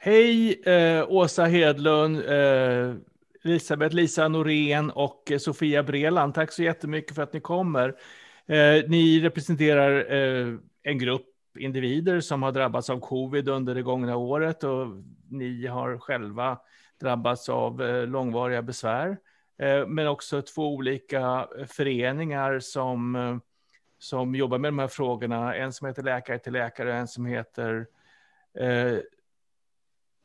Hej eh, Åsa Hedlund, eh, Elisabeth Lisa Norén och eh, Sofia Breland. Tack så jättemycket för att ni kommer. Eh, ni representerar eh, en grupp individer som har drabbats av covid under det gångna året och ni har själva drabbats av eh, långvariga besvär. Eh, men också två olika föreningar som, eh, som jobbar med de här frågorna. En som heter Läkare till läkare och en som heter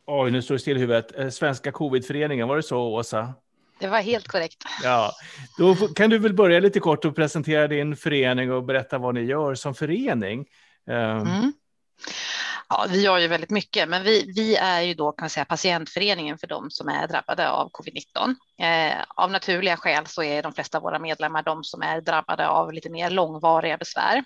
Oj, nu står det still i huvudet. Eh, Svenska covidföreningen, var det så Åsa? Det var helt korrekt. Ja, då kan du väl börja lite kort och presentera din förening och berätta vad ni gör som förening. Ehm. Mm. Ja, vi gör ju väldigt mycket, men vi, vi är ju då kan säga patientföreningen för de som är drabbade av covid-19. Eh, av naturliga skäl så är de flesta av våra medlemmar de som är drabbade av lite mer långvariga besvär.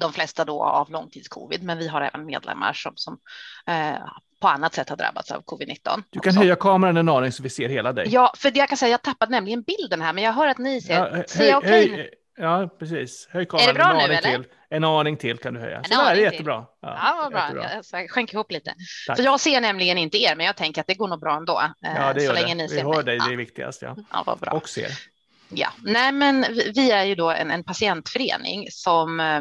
De flesta då av långtidscovid, men vi har även medlemmar som, som eh, på annat sätt har drabbats av covid-19. Du kan också. höja kameran en aning så vi ser hela dig. Ja, för jag kan säga jag tappade nämligen bilden här, men jag hör att ni ser. Ja, ser jag okej? Okay? Ja, precis. Höj kameran är det bra en aning nu, eller? till. En aning till kan du höja. En så där är jättebra. Ja, ja vad bra. Jättebra. Jag skänker ihop lite. Tack. För jag ser nämligen inte er, men jag tänker att det går nog bra ändå. Eh, ja, det gör så länge det. Ni ser vi hör mig. dig, det är viktigast. Ja. ja, vad bra. Och ser. Ja, nej, men vi är ju då en, en patientförening som, eh,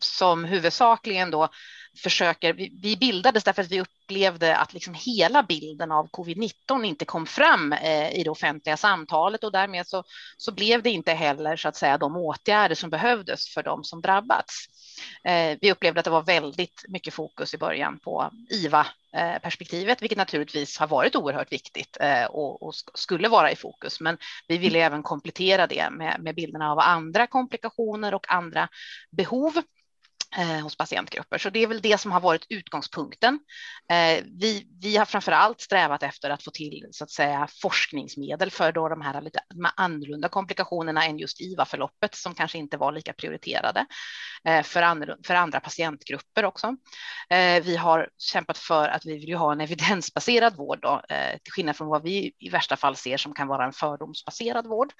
som huvudsakligen då försöker, vi, vi bildades därför att vi upplevde att liksom hela bilden av covid-19 inte kom fram eh, i det offentliga samtalet och därmed så, så blev det inte heller så att säga de åtgärder som behövdes för de som drabbats. Eh, vi upplevde att det var väldigt mycket fokus i början på IVA eh, perspektivet, vilket naturligtvis har varit oerhört viktigt eh, och, skulle vara i fokus. Men vi ville även komplettera det med, med bilderna av andra komplikationer och andra behov Eh, hos patientgrupper. Så det är väl det som har varit utgångspunkten. Eh, vi, vi har framför allt strävat efter att få till så att säga forskningsmedel för då de här lite annorlunda komplikationerna än just IVA-förloppet som kanske inte var lika prioriterade eh, för, andra, för andra patientgrupper också. Vi har kämpat för att vi vill ha en evidensbaserad vård då, till skillnad från vad vi i värsta fall ser som kan vara en fördomsbaserad vård.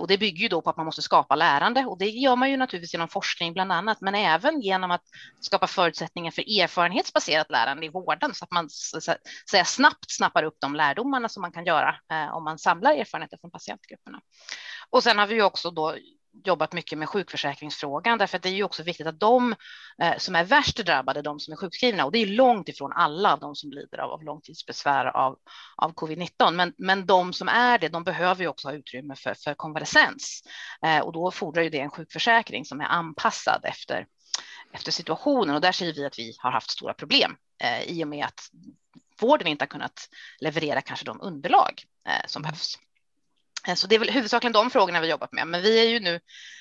Och det bygger ju då på att man måste skapa lärande och det gör man ju naturligtvis genom forskning bland annat, men även genom att skapa förutsättningar för erfarenhetsbaserat lärande i vården så att man så säga, snabbt snappar upp de lärdomarna som man kan göra eh, om man samlar erfarenheter från patientgrupperna. Och sen har vi också då jobbat mycket med sjukförsäkringsfrågan, därför att det är ju också viktigt att de eh, som är värst drabbade, de som är sjukskrivna, och det är långt ifrån alla de som lider av, av långtidsbesvär av, av covid-19, men, men de som är det, de behöver ju också ha utrymme för, för konvalescens. Eh, och då fordrar ju det en sjukförsäkring som är anpassad efter efter situationen och där ser vi att vi har haft stora problem eh, i och med att vården inte har kunnat leverera kanske de underlag eh, som behövs. Eh, så det är väl huvudsakligen de frågorna vi jobbat med, men vi är ju nu.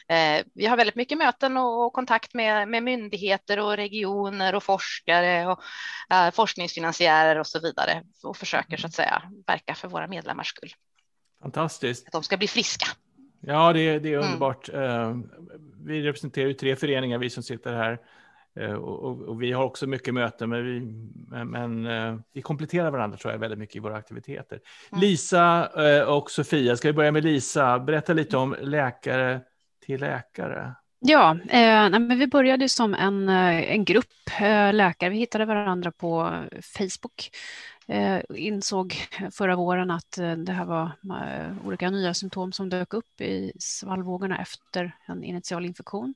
Eh, vi har väldigt mycket möten och, och kontakt med, med, myndigheter och regioner och forskare och eh, forskningsfinansiärer och så vidare och försöker så att säga verka för våra medlemmars skull. Fantastiskt. Att de ska bli friska. Ja, det, det är mm. underbart. Mm. Vi representerar ju tre föreningar, vi som sitter här. Eh, och, och, och vi har också mycket möten, men, vi, men, eh, vi kompletterar varandra tror jag väldigt mycket i våra aktiviteter. Mm. Lisa och Sofia, ska vi börja med Lisa? Berätta lite om läkare till läkare. Ja, eh, men vi började som en, eh, en grupp eh, läkare. Vi hittade varandra på Facebook eh, insåg förra våren att eh, det här var eh, olika nya symptom som dök upp i svallvågorna efter en initial infektion.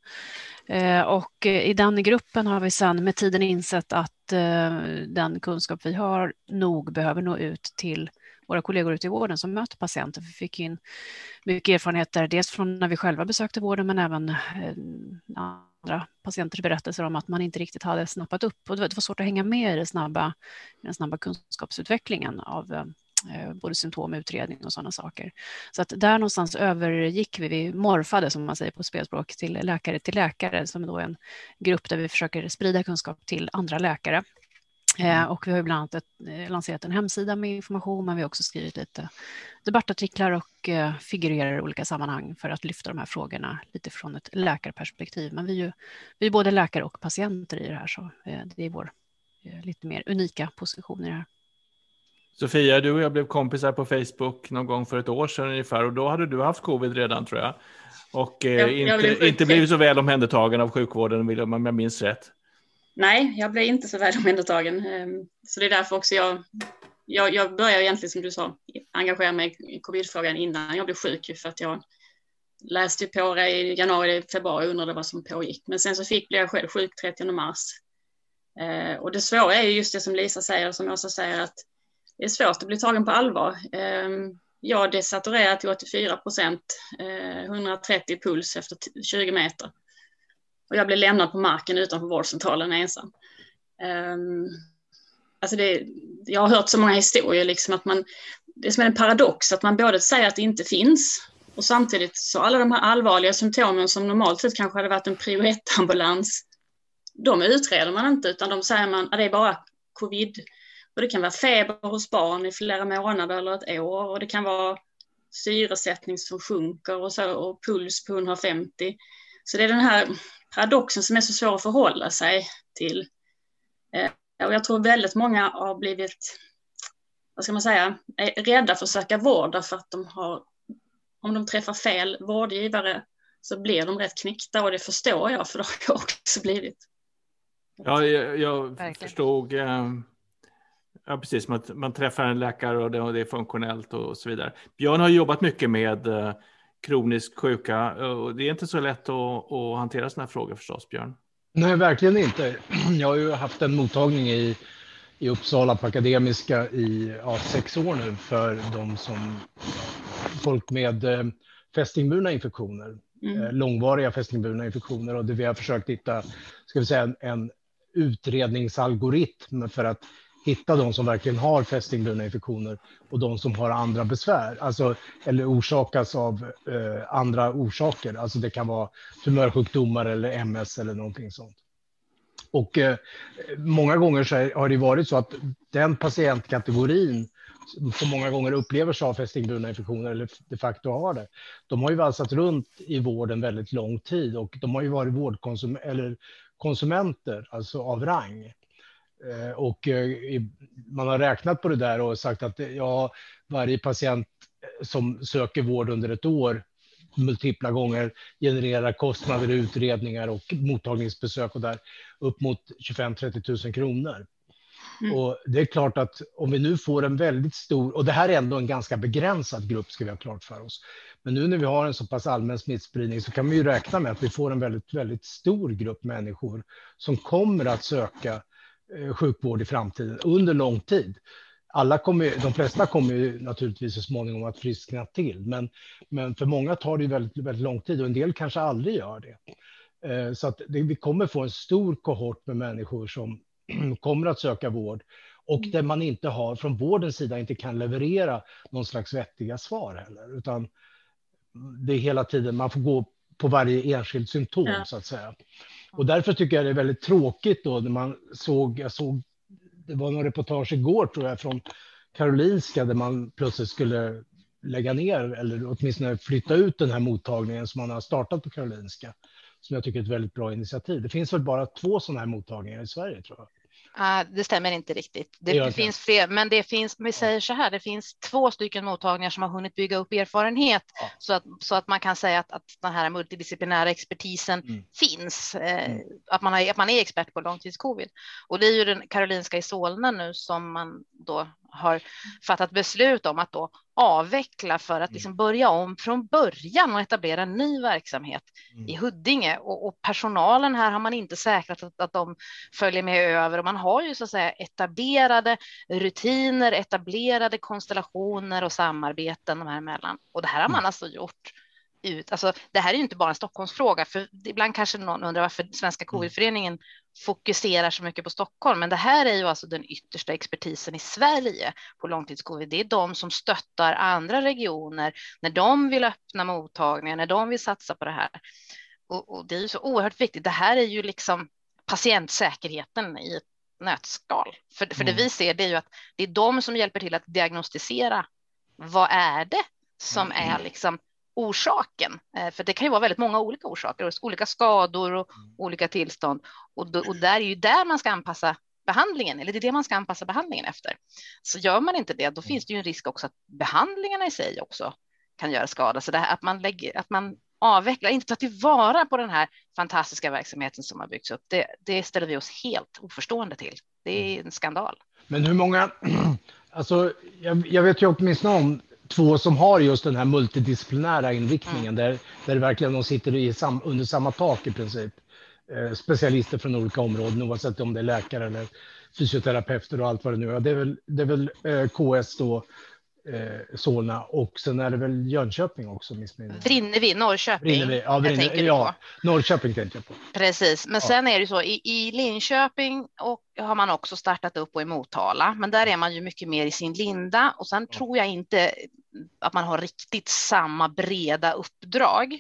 Eh, och eh, i den gruppen har vi sedan med tiden insett att eh, den kunskap vi har nog behöver nå ut till våra kollegor ute i vården som möter patienter. Vi fick in mycket erfarenheter, dels från när vi själva besökte vården, men även eh, andra patienters berättelser om att man inte riktigt hade snappat upp. Och det var svårt att hänga med i, den snabba, den snabba kunskapsutvecklingen av eh, både både symptomutredning och sådana saker. Så att där någonstans övergick vi, vi morfade som man säger på spelspråk, till läkare till läkare, som då är en grupp där vi försöker sprida kunskap till andra läkare och vi har bland annat ett, eh, lanserat en hemsida med information, men vi har också skrivit lite debattartiklar och eh, figurerar i olika sammanhang för att lyfta de här frågorna lite från ett läkarperspektiv. Men vi är ju vi är både läkare och patienter i det här, så det är vår lite mer unika position i det här. Sofia, du och jag blev kompisar på Facebook någon gång för ett år sedan ungefär och då hade du haft covid redan tror jag. Och eh, jag, inte, jag inte blivit så väl omhändertagen av sjukvården om jag minns rätt nej, jag blev inte så väl omhändertagen. Ehm, så det är därför också jag, jag, jag började egentligen som du sa engagera mig i covidfrågan innan jag blev sjuk för att jag läste på det i januari, februari och undrade vad som pågick. Men sen så fick, blev jag själv sjuk 30 mars. Ehm, och det svåra är just det som Lisa säger och som jag också säger att det är svårt att bli tagen på allvar. Ehm, jag desaturerar till 84 procent, eh, 130 puls efter 20 meter. Och jag blev lämnad på marken utanför vårdcentralen ensam. Um, alltså det, jag har hört så många historier, liksom att man, det är som en paradox att man både säger att det inte finns och samtidigt så alla de här allvarliga symptomen som normalt sett kanske hade varit en prio 1-ambulans, de utreder man inte utan de säger man att det är bara covid. Och det kan vara feber hos barn i flera månader eller ett år och det kan vara syresättning som sjunker och, så, och puls på 150. Så det är den här paradoxen som är så svår att förhålla sig till. Eh, och jag tror väldigt många har blivit, vad ska man säga, är rädda för att söka vård därför att de har, om de träffar fel vårdgivare så blir de rätt knäckta och det förstår jag för det har jag också blivit. Ja, jag, jag förstod. Eh, ja, precis. Man, man träffar en läkare och det, och det, är funktionellt och så vidare. Björn har jobbat mycket med eh, kroniskt sjuka. Och det är inte så lätt att, att hantera sådana här frågor förstås, Björn. Nej, verkligen inte. Jag har ju haft en mottagning i, i Uppsala på Akademiska i ja, sex år nu för de som folk med eh, fästingburna infektioner, mm. eh, långvariga fästingburna infektioner och det vi har försökt hitta, ska vi säga, en, en utredningsalgoritm för att hitta de som verkligen har fästingburna infektioner och de som har andra besvär, alltså, eller orsakas av eh, andra orsaker. Alltså det kan vara tumörsjukdomar eller MS eller någonting sånt. Och eh, många gånger så har det varit så att den patientkategorin som många gånger upplever sig ha fästingburna infektioner eller de facto har det. De har ju valsat runt i vården väldigt lång tid och de har ju varit vårdkonsumenter eller konsumenter, alltså av rang. Eh, och eh, man har räknat på det där och sagt att ja, varje patient som söker vård under ett år multipla gånger genererar kostnader, utredningar och mottagningsbesök och där upp mot 25-30 000 kronor. Mm. Och det är klart att om vi nu får en väldigt stor, och det här är ändå en ganska begränsad grupp ska vi ha klart för oss. Men nu när vi har en så pass allmän smittspridning så kan vi ju räkna med att vi får en väldigt, väldigt stor grupp människor som kommer att söka Eh, sjukvård i framtiden under lång tid. Alla kommer, de flesta kommer ju naturligtvis så småningom att friskna till, men, men för många tar det väldigt, väldigt lång tid och en del kanske aldrig gör det. Eh, så att det, vi kommer få en stor kohort med människor som kommer att söka vård och där man inte har från vårdens sida inte kan leverera någon slags vettiga svar heller, utan det är hela tiden man får gå på varje enskilt symptom ja. så att säga. Och därför tycker jag det är väldigt tråkigt då när man såg, jag såg, det var någon reportage igår tror jag från Karolinska där man plötsligt skulle lägga ner eller åtminstone flytta ut den här mottagningen som man har startat på Karolinska. Som jag tycker är ett väldigt bra initiativ. Det finns väl bara två sådana här mottagningar i Sverige tror jag. Uh, det stämmer inte riktigt. Det, det finns fler, men det finns, vi säger så här, det finns två stycken mottagningar som har hunnit bygga upp erfarenhet ja. så, att, så att man kan säga att, att den här multidisciplinära expertisen mm. finns, eh, mm. att, man har, att man är expert på långtidscovid. Och det är ju den Karolinska i Solna nu som man då har fattat beslut om att då avveckla för att mm. liksom börja om från början och etablera en ny verksamhet mm. i Huddinge. Och, och, personalen här har man inte säkrat att, att de följer med över och man har ju så att säga etablerade rutiner, etablerade konstellationer och samarbeten de här emellan. Och det här har man mm. alltså gjort ut. Alltså, det här är ju inte bara en Stockholmsfråga, för ibland kanske någon undrar varför Svenska mm. Covidföreningen fokuserar så mycket på Stockholm. Men det här är ju alltså den yttersta expertisen i Sverige på långtidscovid. Det är de som stöttar andra regioner när de vill öppna mottagningar, när de vill satsa på det här. Och, och det är ju så oerhört viktigt. Det här är ju liksom patientsäkerheten i ett nötskal. För, för mm. det vi ser det är ju att det är de som hjälper till att diagnostisera vad är det som mm. är liksom orsaken. Eh, för det kan ju vara väldigt många olika orsaker, olika skador och mm. olika tillstånd. Och, då, och där är ju där man ska anpassa behandlingen, eller det är det man ska anpassa behandlingen efter. Så gör man inte det, då finns det ju en risk också att behandlingarna i sig också kan göra skada. Så det här, att man lägger, att man avveckla, inte ta tillvara på den här fantastiska verksamheten som har byggts upp. Det, det ställer vi oss helt oförstående till. Det är en skandal. Men hur många, alltså jag, jag vet ju åtminstone om två som har just den här multidisciplinära inriktningen där, där verkligen de sitter i sam, under samma tak i princip. Eh, specialister från olika områden oavsett om det är läkare eller fysioterapeuter och allt vad det nu är. Det är väl, det är väl eh, KS då eh, Solna och sen är det väl Jönköping också. Vrinnevi, Norrköping. Vrinnevi, ja, Vrinnevi, ja Norrköping tänkte jag på. Precis, men ja. sen är det så i, i Linköping och har man också startat upp och i Motala, men där är man ju mycket mer i sin linda och sen ja. tror jag inte att man har riktigt samma breda uppdrag.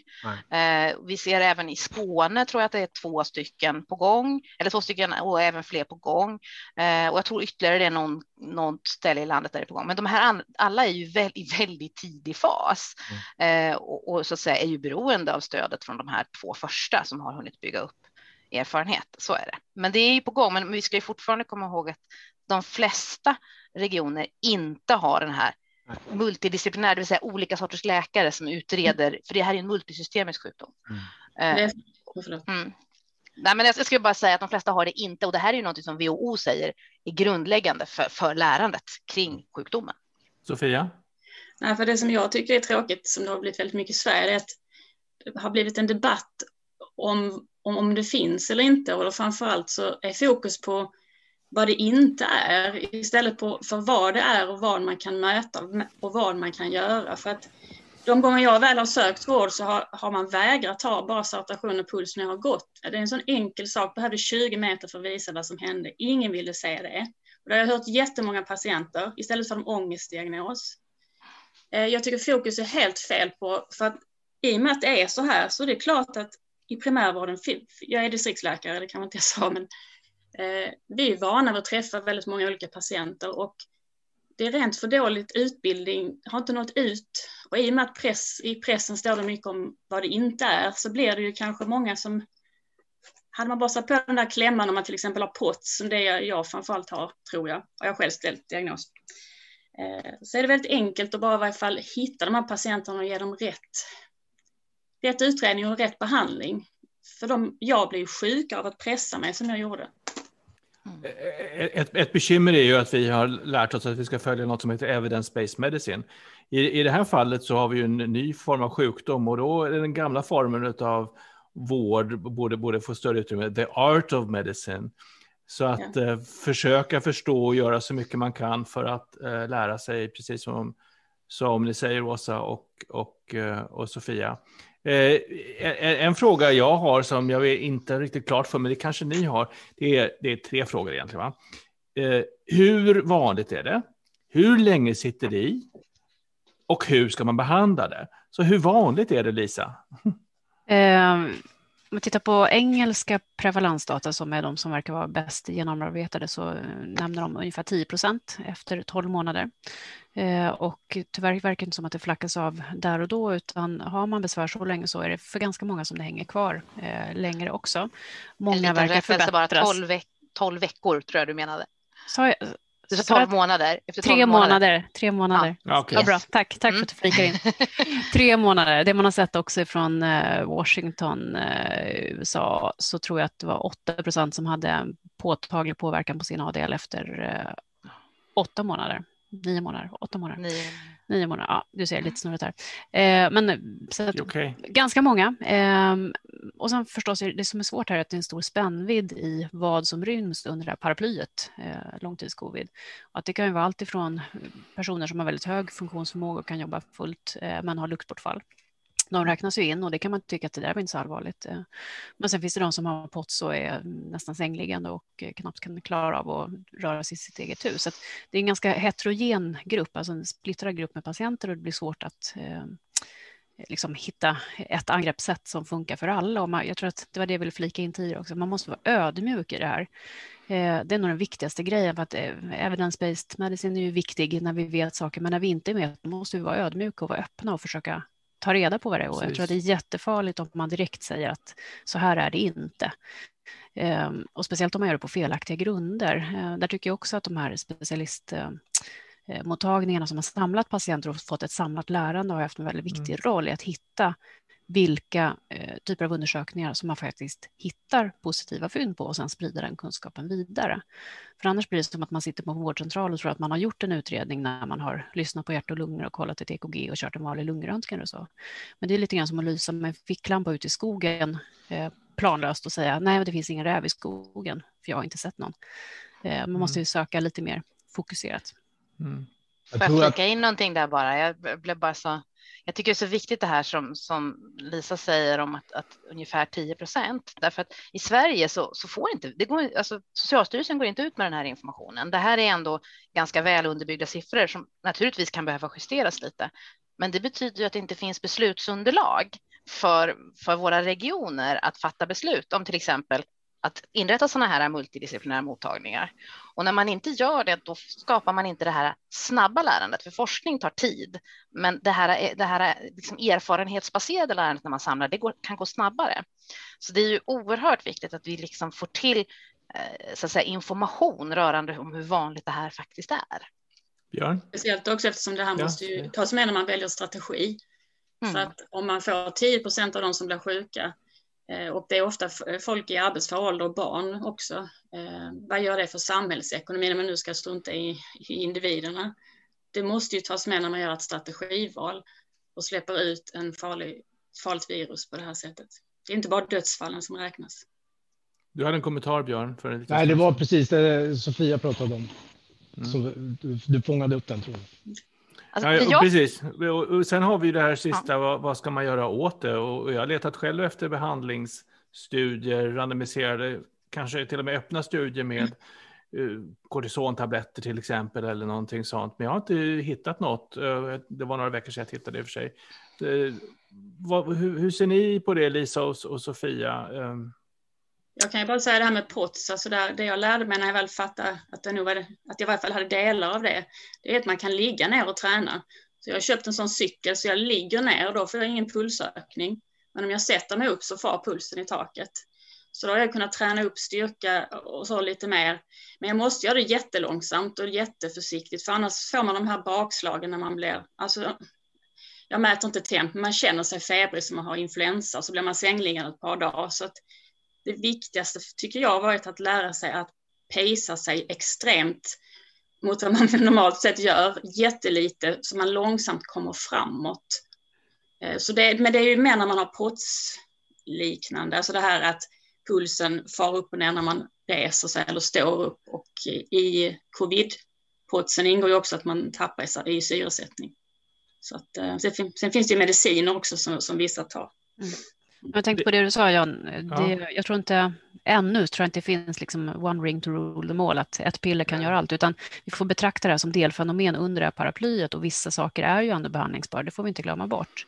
Eh, vi ser även i Skåne tror jag att det är två stycken på gång, eller två stycken och även fler på gång. Eh, och jag tror ytterligare det är någon, något ställe i landet där det är på gång. Men de här alla är ju väl, i väldigt tidig fas mm. eh, och, och, så att säga är ju beroende av stödet från de här två första som har hunnit bygga upp erfarenhet. Så är det. Men det är ju på gång. Men vi ska ju fortfarande komma ihåg att de flesta regioner inte har den här multidisciplinär, det vill säga olika sorters läkare som utreder, för det här är en multisystemisk sjukdom. Mm. Eh, mm. Nej, men jag skulle bara säga att de flesta har det inte och det här är ju något som WHO säger är grundläggande för, för lärandet kring sjukdomen. Sofia? Nej, för det som jag tycker är tråkigt, som det har blivit väldigt mycket i Sverige, är att det har blivit en debatt om, om, om det finns eller inte och framför allt så är fokus på vad det inte är istället för vad det är och vad man kan möta och vad man kan göra. För att de gånger jag väl har sökt vård så har, har man vägrat ta bara saturation och puls när jag har gått. Det är en sån enkel sak, behövde 20 meter för att visa vad som hände. Ingen ville se det. Och det har jag hört jättemånga patienter, istället för en ångestdiagnos. Eh, jag tycker fokus är helt fel på, för att i och med att det är så här så är det klart att i primärvården, jag är distriktsläkare, det kan man inte jag sa, men Eh, vi är vana vid att träffa väldigt många olika patienter och det är rent för dåligt utbildning, har inte nått ut. Och i och med att press, i pressen står det mycket om vad det inte är så blir det ju kanske många som hade man bara satt på den där klämman om man till exempel har POTS, som det jag framförallt har, tror jag, och jag själv ställt diagnos, eh, så är det väldigt enkelt att bara i varje fall hitta de här patienterna och ge dem rätt, rätt utredning och rätt behandling. För de, jag blir sjuk av att pressa mig som jag gjorde. Mm. Ett, ett bekymmer är ju att vi har lärt oss att vi ska följa något som heter evidence-based medicine. I, I det här fallet så har vi ju en ny form av sjukdom och då är den gamla formen av vård borde, borde få större utrymme, the art of medicine. Så att ja. eh, försöka förstå och göra så mycket man kan för att eh, lära sig, precis som, som ni säger Åsa och, och, eh, och Sofia. Eh, en, en fråga jag har som jag är inte riktigt klart för, men det kanske ni har, det är, det är tre frågor egentligen. Va? Eh, hur vanligt är det? Hur länge sitter det i? Och hur ska man behandla det? Så hur vanligt är det, Lisa? Eh, om man tittar på engelska prevalansdata som är de som verkar vara bäst genomarbetade så eh, nämner de ungefär 10 procent efter 12 månader. Eh, och tyvärr verkar det inte som att det flackas av där och då utan har man besvär så länge så är det för ganska många som det hänger kvar eh, längre också. Många verkar förbättras. bara 12, veck 12 veckor tror jag du menade. Så du sa 12 månader. Efter 12 tre månader. månader. Tre månader. Ja. Okay. Ja, bra. Tack, tack mm. för att du flikar in. tre månader. Det man har sett också från eh, Washington, USA, så tror jag att det var 8 procent som hade påtaglig påverkan på sin ADL efter åtta månader nio månader, åtta månader. Nio, nio månader, ja, du ser lite snurrigt här. Eh, men så att, okay. ganska många. Eh, och sen förstås, det som är svårt här är att det är en stor spännvidd i vad som ryms under det här paraplyet, eh, långtidscovid. Och att det kan ju vara allt ifrån personer som har väldigt hög funktionsförmåga och kan jobba fullt, eh, men har luktbortfall de räknas ju in och det kan man tycka att det där var inte så allvarligt. Eh. Men sen finns det de som har POTS och är nästan sängliggande och eh, knappt kan klara av att röra sig i sitt eget hus. Så det är en ganska heterogen grupp, alltså en splittrad grupp med patienter och det blir svårt att eh, liksom hitta ett angreppssätt som funkar för alla. Och man, jag tror att det var det jag ville flika in tidigare också. Man måste vara ödmjuk i det här. Eh, det är nog den viktigaste grejen för att eh, evidence-based medicin är ju viktig när vi vet saker, men när vi inte vet måste vi vara ödmjuka och vara öppna och försöka ta reda på vad det är. Och jag tror att det är jättefarligt om man direkt säger att så här är det inte. Ehm, och speciellt om man gör det på felaktiga grunder. Ehm, där tycker jag också att de här specialistmottagningarna som har samlat patienter och fått ett samlat lärande har haft en väldigt viktig mm. roll i att hitta vilka eh, typer av undersökningar som man faktiskt hittar positiva fynd på och sen sprida den kunskapen vidare. För annars blir det som att man sitter på en vårdcentral och tror att man har gjort en utredning när man har lyssnat på hjärt och lungor och kollat ett EKG och kört en vanlig lungröntgen och så. Men det är lite grann som att lysa med en ficklampa ut i skogen eh, planlöst och säga nej, det finns ingen räv i skogen, för jag har inte sett någon. Eh, man måste ju söka lite mer fokuserat. Mm. Får jag flika in någonting där bara? Jag blev bara så jag tycker det är så viktigt det här som, som Lisa säger om att, att ungefär 10 procent, därför att i Sverige så, så får inte, det går, alltså Socialstyrelsen går inte ut med den här informationen. Det här är ändå ganska väl underbyggda siffror som naturligtvis kan behöva justeras lite, men det betyder ju att det inte finns beslutsunderlag för, för våra regioner att fatta beslut om till exempel att inrätta sådana här multidisciplinära mottagningar. Och när man inte gör det, då skapar man inte det här snabba lärandet, för forskning tar tid. Men det här, det här liksom erfarenhetsbaserade lärandet när man samlar, det går, kan gå snabbare. Så det är ju oerhört viktigt att vi liksom får till eh, så att säga, information rörande om hur vanligt det här faktiskt är. Björn? Speciellt också eftersom det här ja. måste ju tas med när man väljer strategi. Mm. För att om man får 10 procent av de som blir sjuka och det är ofta folk i arbetsför ålder och barn också. Eh, vad gör det för samhällsekonomin när man nu ska strunta i, i individerna? Det måste ju tas med när man gör ett strategival och släpper ut en farlig, farligt virus på det här sättet. Det är inte bara dödsfallen som räknas. Du hade en kommentar Björn? För en Nej, det var precis det Sofia pratade om. Mm. Så du, du fångade upp den tror jag. Alltså, ja, jag... Precis. Och sen har vi det här sista, ja. vad, vad, ska man göra åt det? Och jag har letat själv efter behandlingsstudier, randomiserade, kanske till och med öppna studier med mm. kortisontabletter till exempel eller någonting sånt. Men jag har inte hittat något. Eh, det var några veckor sedan jag tittade i och för sig. Det, vad, hur, hur, ser ni på det, Lisa och, och Sofia? Um, jag kan ju bara säga det här med POTS, alltså där, det jag lärde mig när jag väl fattade att, det nog var, att jag i varje fall hade delar av det, det är att man kan ligga ner och träna. Så jag har köpt en sån cykel så jag ligger ner och då får jag ingen pulsökning. Men om jag sätter mig upp så far pulsen i taket. Så då har jag kunnat träna upp styrka och så lite mer. Men jag måste göra det jättelångsamt och jätteförsiktigt för annars får man de här bakslagen när man blir, alltså jag mäter inte temp, men man känner sig febrig som man har influensa och så blir man sängliggande ett par dagar. Så att det viktigaste tycker jag har varit att lära sig att pacea sig extremt mot vad man normalt sett gör, jättelite, så man långsamt kommer framåt. Eh, så det, men det är ju mer när man har POTS-liknande, alltså det här att pulsen far upp och ner när man reser sig eller står upp. Och i covid-potsen ingår ju också att man tappar i syresättning. Så att, eh, sen finns det ju mediciner också som, som vissa tar. Mm. Jag tänkte på det du sa John, det, ja. jag tror inte ännu tror jag inte det finns liksom one ring to rule them all, att ett piller kan göra allt, utan vi får betrakta det här som delfenomen under det här paraplyet och vissa saker är ju ändå behandlingsbara, det får vi inte glömma bort.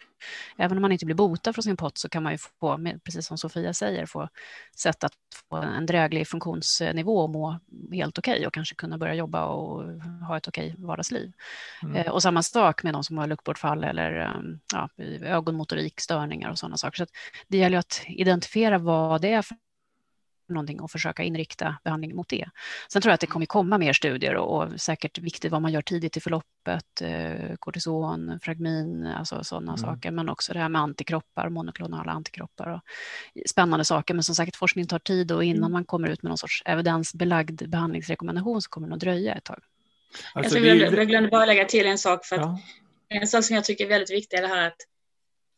Även om man inte blir botad från sin pott så kan man ju få, precis som Sofia säger, få sätt att få en dräglig funktionsnivå och må helt okej okay och kanske kunna börja jobba och ha ett okej okay vardagsliv. Mm. Eh, och samma sak med de som har luktbortfall eller ehm, ja, ögonmotorikstörningar och sådana saker. Så det gäller att identifiera vad det är för någonting och försöka inrikta behandlingen mot det. Sen tror jag att det kommer komma mer studier och, och säkert viktigt vad man gör tidigt i förloppet, eh, kortison, fragmin, alltså sådana mm. saker, men också det här med antikroppar, monoklonala antikroppar och spännande saker. Men som sagt, forskning tar tid och innan mm. man kommer ut med någon sorts evidensbelagd behandlingsrekommendation så kommer det att dröja ett tag. Alltså, jag, glömde, jag glömde bara lägga till en sak, för att ja. en sak som jag tycker är väldigt viktig är det här att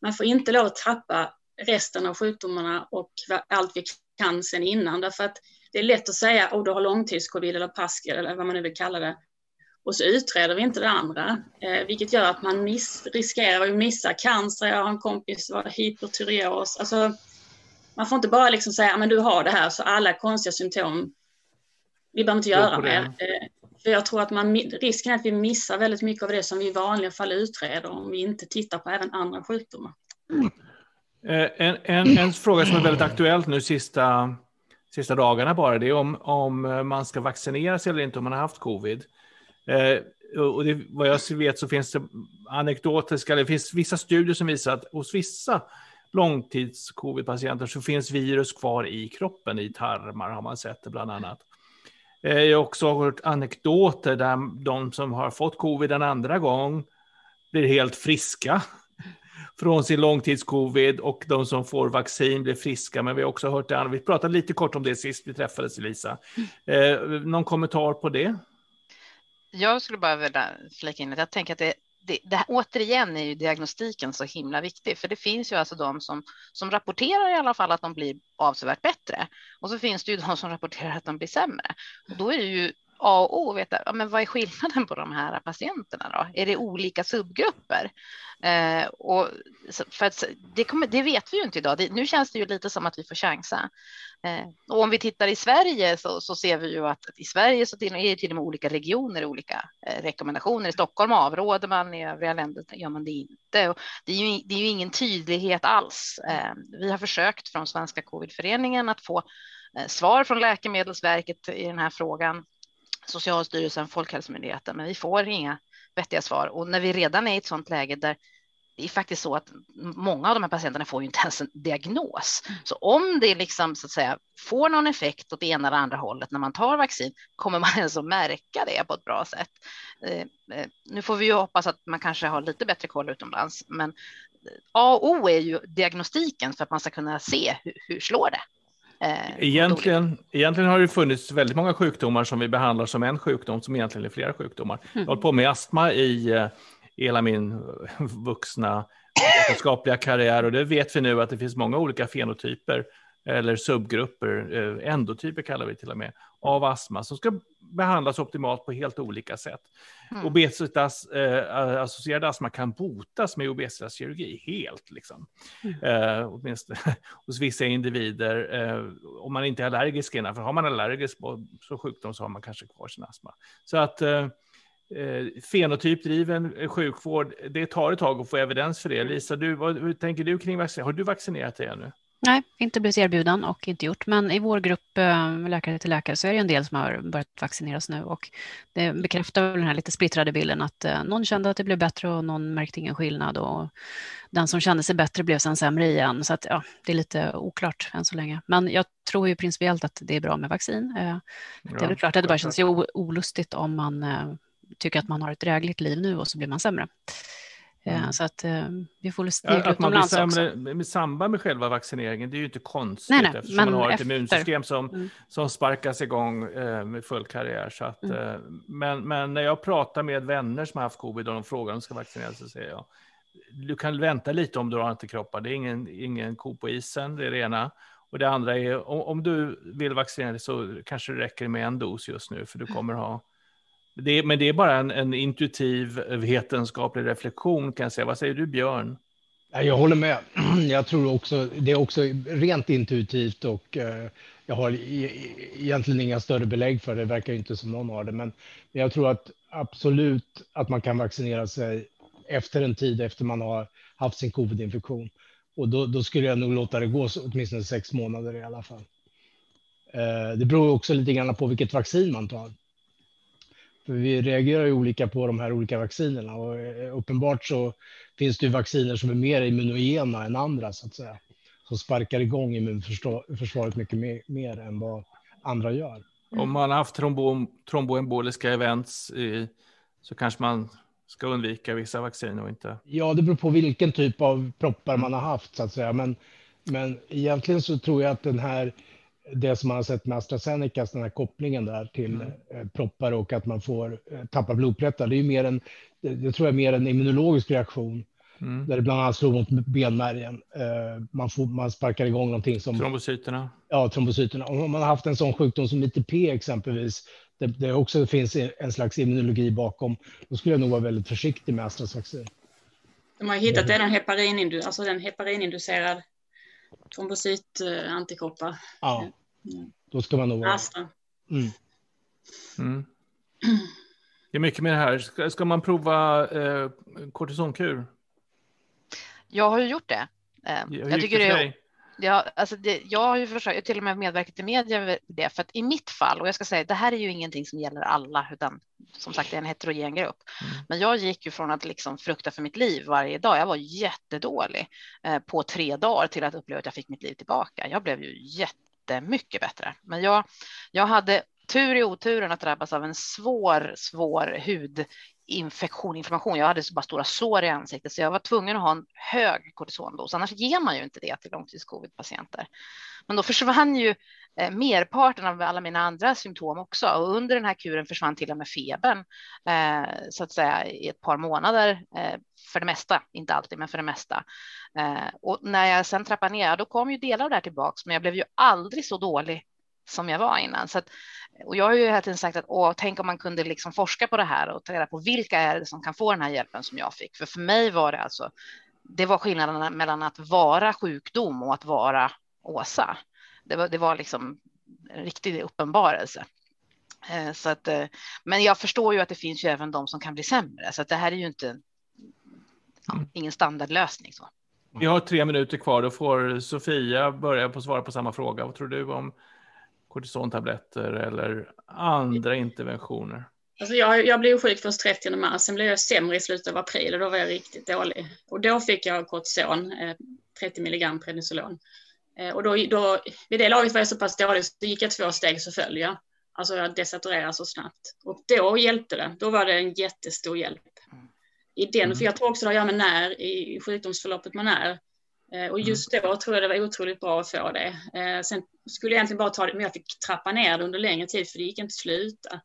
man får inte lov att tappa resten av sjukdomarna och allt vi kan sen innan. Därför att det är lätt att säga att oh, du har långtidscovid eller pasker eller vad man nu vill kalla det. Och så utreder vi inte det andra, eh, vilket gör att man miss, riskerar att missa cancer. Jag har en kompis som har hypertyreos. Alltså, man får inte bara liksom säga att du har det här, så alla konstiga symptom, vi behöver inte göra mer. Eh, för jag tror att man, risken är att vi missar väldigt mycket av det som vi i vanliga fall utreder om vi inte tittar på även andra sjukdomar. Mm. Eh, en, en, en fråga som är väldigt aktuellt nu sista, sista dagarna bara, det är om, om eh, man ska vaccinera sig eller inte om man har haft covid. Eh, och det, vad jag vet så finns det anekdotiska, det finns vissa studier som visar att hos vissa långtids-covid-patienter så finns virus kvar i kroppen, i tarmar har man sett det bland annat. Eh, jag har också hört anekdoter där de som har fått covid en andra gång blir helt friska från sin långtidscovid och de som får vaccin blir friska. Men vi har också hört det andra. Vi pratade lite kort om det sist vi träffades, Elisa. Eh, någon kommentar på det? Jag skulle bara vilja flika in att jag tänker att det, det, det här, återigen är ju diagnostiken så himla viktig, för det finns ju alltså de som, som rapporterar i alla fall att de blir avsevärt bättre. Och så finns det ju de som rapporterar att de blir sämre. Och då är det ju A och O att veta ja, men vad är skillnaden på de här patienterna då? Är det olika subgrupper? Eh, och för att det, kommer, det vet vi ju inte idag. Det, nu känns det ju lite som att vi får chansa. Eh, och om vi tittar i Sverige så, så ser vi ju att, att i Sverige så till, är det till och med olika regioner olika eh, rekommendationer. I Stockholm avråder man, i övriga länder gör man det inte. Och det, är ju, det är ju ingen tydlighet alls. Eh, vi har försökt från Svenska covidföreningen att få eh, svar från Läkemedelsverket i den här frågan Socialstyrelsen, Folkhälsomyndigheten, men vi får inga vettiga svar. Och när vi redan är i ett sådant läge där det är faktiskt så att många av de här patienterna får ju inte ens en diagnos. Så om det liksom så att säga får någon effekt åt det ena eller andra hållet när man tar vaccin, kommer man ens att märka det på ett bra sätt? Eh, eh, nu får vi ju hoppas att man kanske har lite bättre koll utomlands, men A och O är ju diagnostiken för att man ska kunna se hur, hur slår det? Eh, egentligen, egentligen har det funnits väldigt många sjukdomar som vi behandlar som en sjukdom som egentligen är flera sjukdomar. Mm. Jag har hållit på med astma i, eh, hela min vuxna vetenskapliga karriär och det vet vi nu att det finns många olika fenotyper eller subgrupper, eh, endotyper kallar vi till och med, av astma som ska behandlas optimalt på helt olika sätt. Mm. Obesitas, eh, associerad astma kan botas med obesitaskirurgi helt, liksom. Mm. Eh, åtminstone hos vissa individer, eh, om man inte är allergisk för har man allergisk så sjukdom så har man kanske kvar sin astma. Så att eh, eh fenotypdriven sjukvård, det tar ett tag att få evidens för det. Lisa, du, vad, hur tänker du kring vaccinering? Har du vaccinerat dig ännu? Nej, inte blivit erbjuden och inte gjort. Men i vår grupp eh, läkare till läkare så är det en del som har börjat vaccineras nu och det bekräftar den här lite splittrade bilden att eh, någon kände att det blev bättre och någon märkte ingen skillnad och den som kände sig bättre blev sen sämre igen. Så att, ja, det är lite oklart än så länge. Men jag tror ju principiellt att det är bra med vaccin. Eh, det är väl klart att det bara känns olustigt om man tycker att man har ett drägligt liv nu och så blir man sämre. Mm. Så att eh, vi får snegla ja, Att man blir sämre med samband med själva vaccineringen, det är ju inte konstigt nej, nej, eftersom man har ett efter. immunsystem som, mm. som sparkas igång eh, med full karriär. Så att, mm. eh, men, men när jag pratar med vänner som har haft covid och de frågar om de ska vaccinera sig, så säger jag du kan vänta lite om du har antikroppar. Det är ingen, ingen ko på isen, det är det ena. Och det andra är om, om du vill vaccinera dig så kanske det räcker med en dos just nu, för du kommer ha det, men det är bara en, en, intuitiv vetenskaplig reflektion kan jag säga. Vad säger du Björn? Jag håller med. Jag tror också, det är också rent intuitivt och eh, jag har e-, egentligen inga större belägg för det, det verkar inte som någon har det, men jag tror att absolut att man kan vaccinera sig efter en tid efter man har haft sin covidinfektion. Och då, då, skulle jag nog låta det gå åtminstone sex månader i alla fall. Eh, det beror också lite grann på vilket vaccin man tar. För vi reagerar ju olika på de här olika vaccinerna och eh, uppenbart så finns det ju vacciner som är mer immunogena än andra så att säga. Som sparkar igång immunförsvaret mycket mer, mer än vad andra gör. Om man har haft trombo, tromboemboliska events i, så kanske man ska undvika vissa vacciner och inte? Ja, det beror på vilken typ av proppar man har haft så att säga. Men, men egentligen så tror jag att den här det som man har sett med AstraZeneca, den här kopplingen där till mm. Eh, proppar och att man får eh, tappa blodplättar, det är ju mer en, det tror jag är mer en immunologisk reaktion. Mm. Där det bland annat slår mot benmärgen. Eh, man, får, man sparkar igång någonting som... Trombocyterna. Ja, trombocyterna. Om man har haft en sån sjukdom som ITP exempelvis, där det också finns en slags immunologi bakom, då skulle jag nog vara väldigt försiktig med Astras vaccin. De har hittat den heparin, alltså den heparininducerad trombocytantikroppar. Ja, mm. då ska man nog vara... Mm. Mm. Det är mycket med det här. Ska, ska man prova eh, kortisonkur? Jag har ju gjort det. Eh, jag, jag tycker det är... Ja, alltså det, jag har ju försökt, till och med medverkat i media det, för att i mitt fall, och jag ska säga, det här är ju ingenting som gäller alla, utan som sagt, är en heterogen grupp. Mm. Men jag gick ju från att liksom frukta för mitt liv varje dag. Jag var jättedålig eh, på tre dagar till att uppleva att jag fick mitt liv tillbaka. Jag blev ju jättemycket bättre, men jag, jag hade tur i oturen att drabbas av en svår, svår infektion, inflammation. Jag hade så bara stora sår i ansiktet så jag var tvungen att ha en hög kortisondos. Annars ger man ju inte det till långtidscovid-patienter. Men då försvann ju eh, merparten av alla mina andra symptom också och under den här kuren försvann till och med febern eh, så att säga i ett par månader eh, för det mesta, inte alltid, men för det mesta. Eh, och när jag sen trappade ner, då kom ju delar av det här tillbaks, men jag blev ju aldrig så dålig som jag var innan. Så att, och jag har ju hela tiden sagt att åh, tänk om man kunde liksom forska på det här och ta reda på vilka är det som kan få den här hjälpen som jag fick. För för mig var det alltså, det var skillnaden mellan att vara sjukdom och att vara Åsa. Det var, det var liksom en riktig uppenbarelse. Eh, så att, eh, men jag förstår ju att det finns ju även de som kan bli sämre, så att det här är ju inte ja, mm. ingen standardlösning. Så. Vi har tre minuter kvar, då får Sofia börja på svara på samma fråga. Vad tror du om kortisontabletter eller andra interventioner? Alltså jag, jag blev sjuk först 30 mars, sen blev jag sämre i slutet av april och då var jag riktigt dålig. Och då fick jag kortison, eh, 30 milligram prednisolon. Eh, och då, då, vid det laget var jag så pass dålig så gick jag två steg så föll jag. Alltså jag desaturerade så snabbt. Och då hjälpte det. Då var det en jättestor hjälp. I den, mm. för jag tror också det har att göra med när i sjukdomsförloppet man är. Eh, och just mm. då tror jag det var otroligt bra att få det. Eh, sen skulle jag egentligen bara ta det, men jag fick trappa ner det under längre tid för det gick inte att sluta.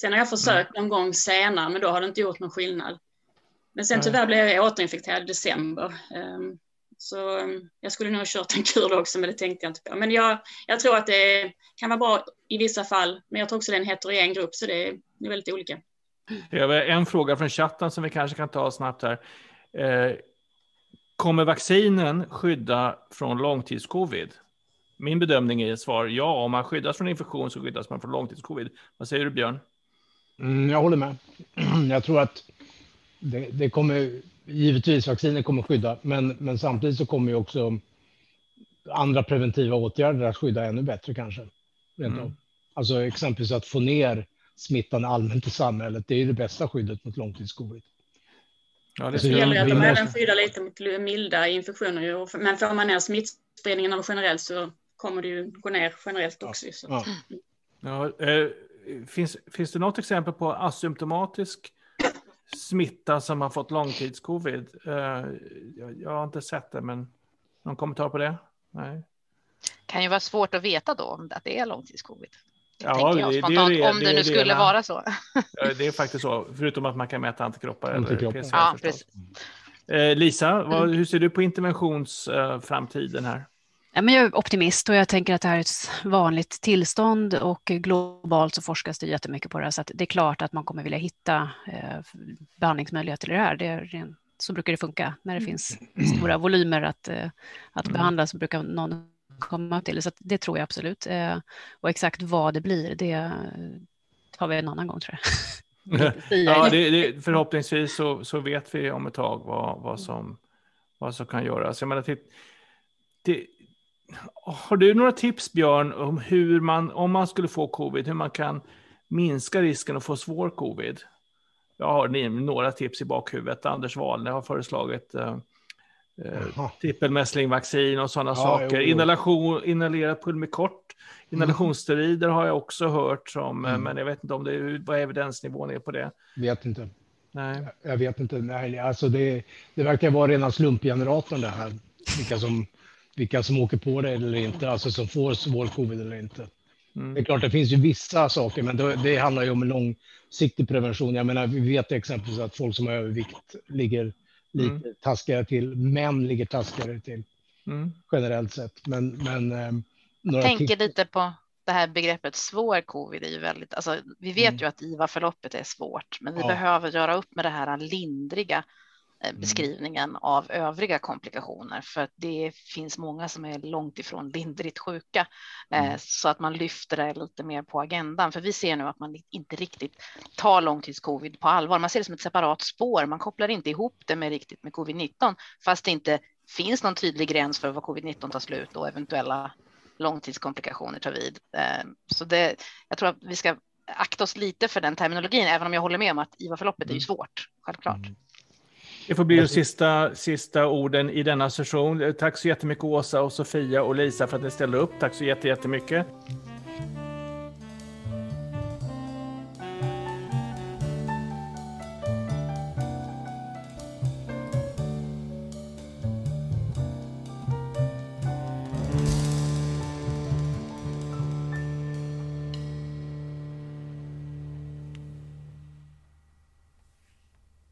Sen har jag försökt någon gång senare, men då har det inte gjort någon skillnad. Men sen tyvärr blev jag återinfekterad i december. Ehm, så ehm, jag skulle nog ha kört en kur också, men det tänkte jag inte på. Men jag, jag tror att det kan vara bra i vissa fall, men jag tror också det är en heterogen grupp, så det är, det är väldigt olika. Jag har en fråga från chatten som vi kanske kan ta snabbt här. Kommer vaccinen skydda från långtidscovid? Min bedömning är svar ja. Om man skyddas från infektion så skyddas man från långtidscovid. Vad säger du Björn? Mm, jag håller med. Jag tror att det, det kommer givetvis vacciner kommer skydda, men, men samtidigt så kommer ju också andra preventiva åtgärder att skydda ännu bättre kanske. Mm. Alltså exempelvis att få ner smittan allmänt i samhället, det är det bästa skyddet mot långtidscovid. Ja, det, alltså, det gäller att de även skyddar lite mot milda infektioner, men får man ner smittspridningen generellt så kommer det ju gå ner generellt också. Ja. Ja. ja eh, finns, finns det något exempel på asymptomatisk smitta som har fått långtidscovid. Uh, jag, jag, har inte sett det, men någon kommentar på det? Nej. Kan ju vara svårt att veta då att det är långtidscovid. Ja, det, det, det, om det, nu skulle vara så. det är faktiskt så, förutom att man kan mäta antikroppar. antikroppar. Eller PCR, ja, precis. Eh, Lisa, vad, mm. hur ser du på interventionsframtiden här? Ja, men jag är optimist och jag tänker att det här är ett vanligt tillstånd och globalt så forskas det jättemycket på det här så att det är klart att man kommer vilja hitta eh, behandlingsmöjligheter i det här. Det är, så brukar det funka när det mm. finns stora volymer att, eh, att mm. behandla så brukar någon komma till. Så det tror jag absolut. Eh, och exakt vad det blir, det tar vi en annan gång tror jag. ja, det, det, förhoppningsvis så, så vet vi om ett tag vad, vad, som, vad som kan göras. Jag menar, det, har du några tips, Björn, om hur man, om man skulle få covid, hur man kan minska risken att få svår covid? Jag har några tips i bakhuvudet. Anders Wahlne har föreslagit eh, trippelmässlingvaccin och sådana ja, saker. Jo, jo. Inhalation, inhalerat pulmikort, inhalationssteroider har jag också hört som, eh, mm. men jag vet inte om det är, vad evidensnivån är på det. Vet inte. Nej. Jag vet inte. Nej, alltså det, det verkar vara rena slumpgeneratorn det här. Vilka som vilka som åker på det eller inte, alltså som får svår covid eller inte. Mm. Det är klart, det finns ju vissa saker, men det, det handlar ju om en långsiktig prevention. Jag menar, vi vet exempelvis att folk som har övervikt ligger lite mm. taskigare till. Män ligger taskigare till mm. generellt sett. Men, men, eh, Jag tänker lite på det här begreppet svår covid är ju väldigt, alltså vi vet mm. ju att IVA-förloppet är svårt, men vi ja. behöver göra upp med det här lindriga mm. Beskrivningen av övriga komplikationer för att det finns många som är långt ifrån lindrigt sjuka eh, mm. så att man lyfter det lite mer på agendan. För vi ser nu att man inte riktigt tar långtidscovid på allvar. Man ser det som ett separat spår. Man kopplar inte ihop det med riktigt med covid-19 fast det inte finns någon tydlig gräns för vad covid-19 tar slut och eventuella långtidskomplikationer tar vid. Eh, så det, jag tror att vi ska akta oss lite för den terminologin, även om jag håller med om att IVA-förloppet är ju mm. svårt, självklart. Mm. Det får bli de sista, sista orden i denna session. Tack så jättemycket Åsa och Sofia och Lisa för att ni ställde upp. Tack så jättemycket.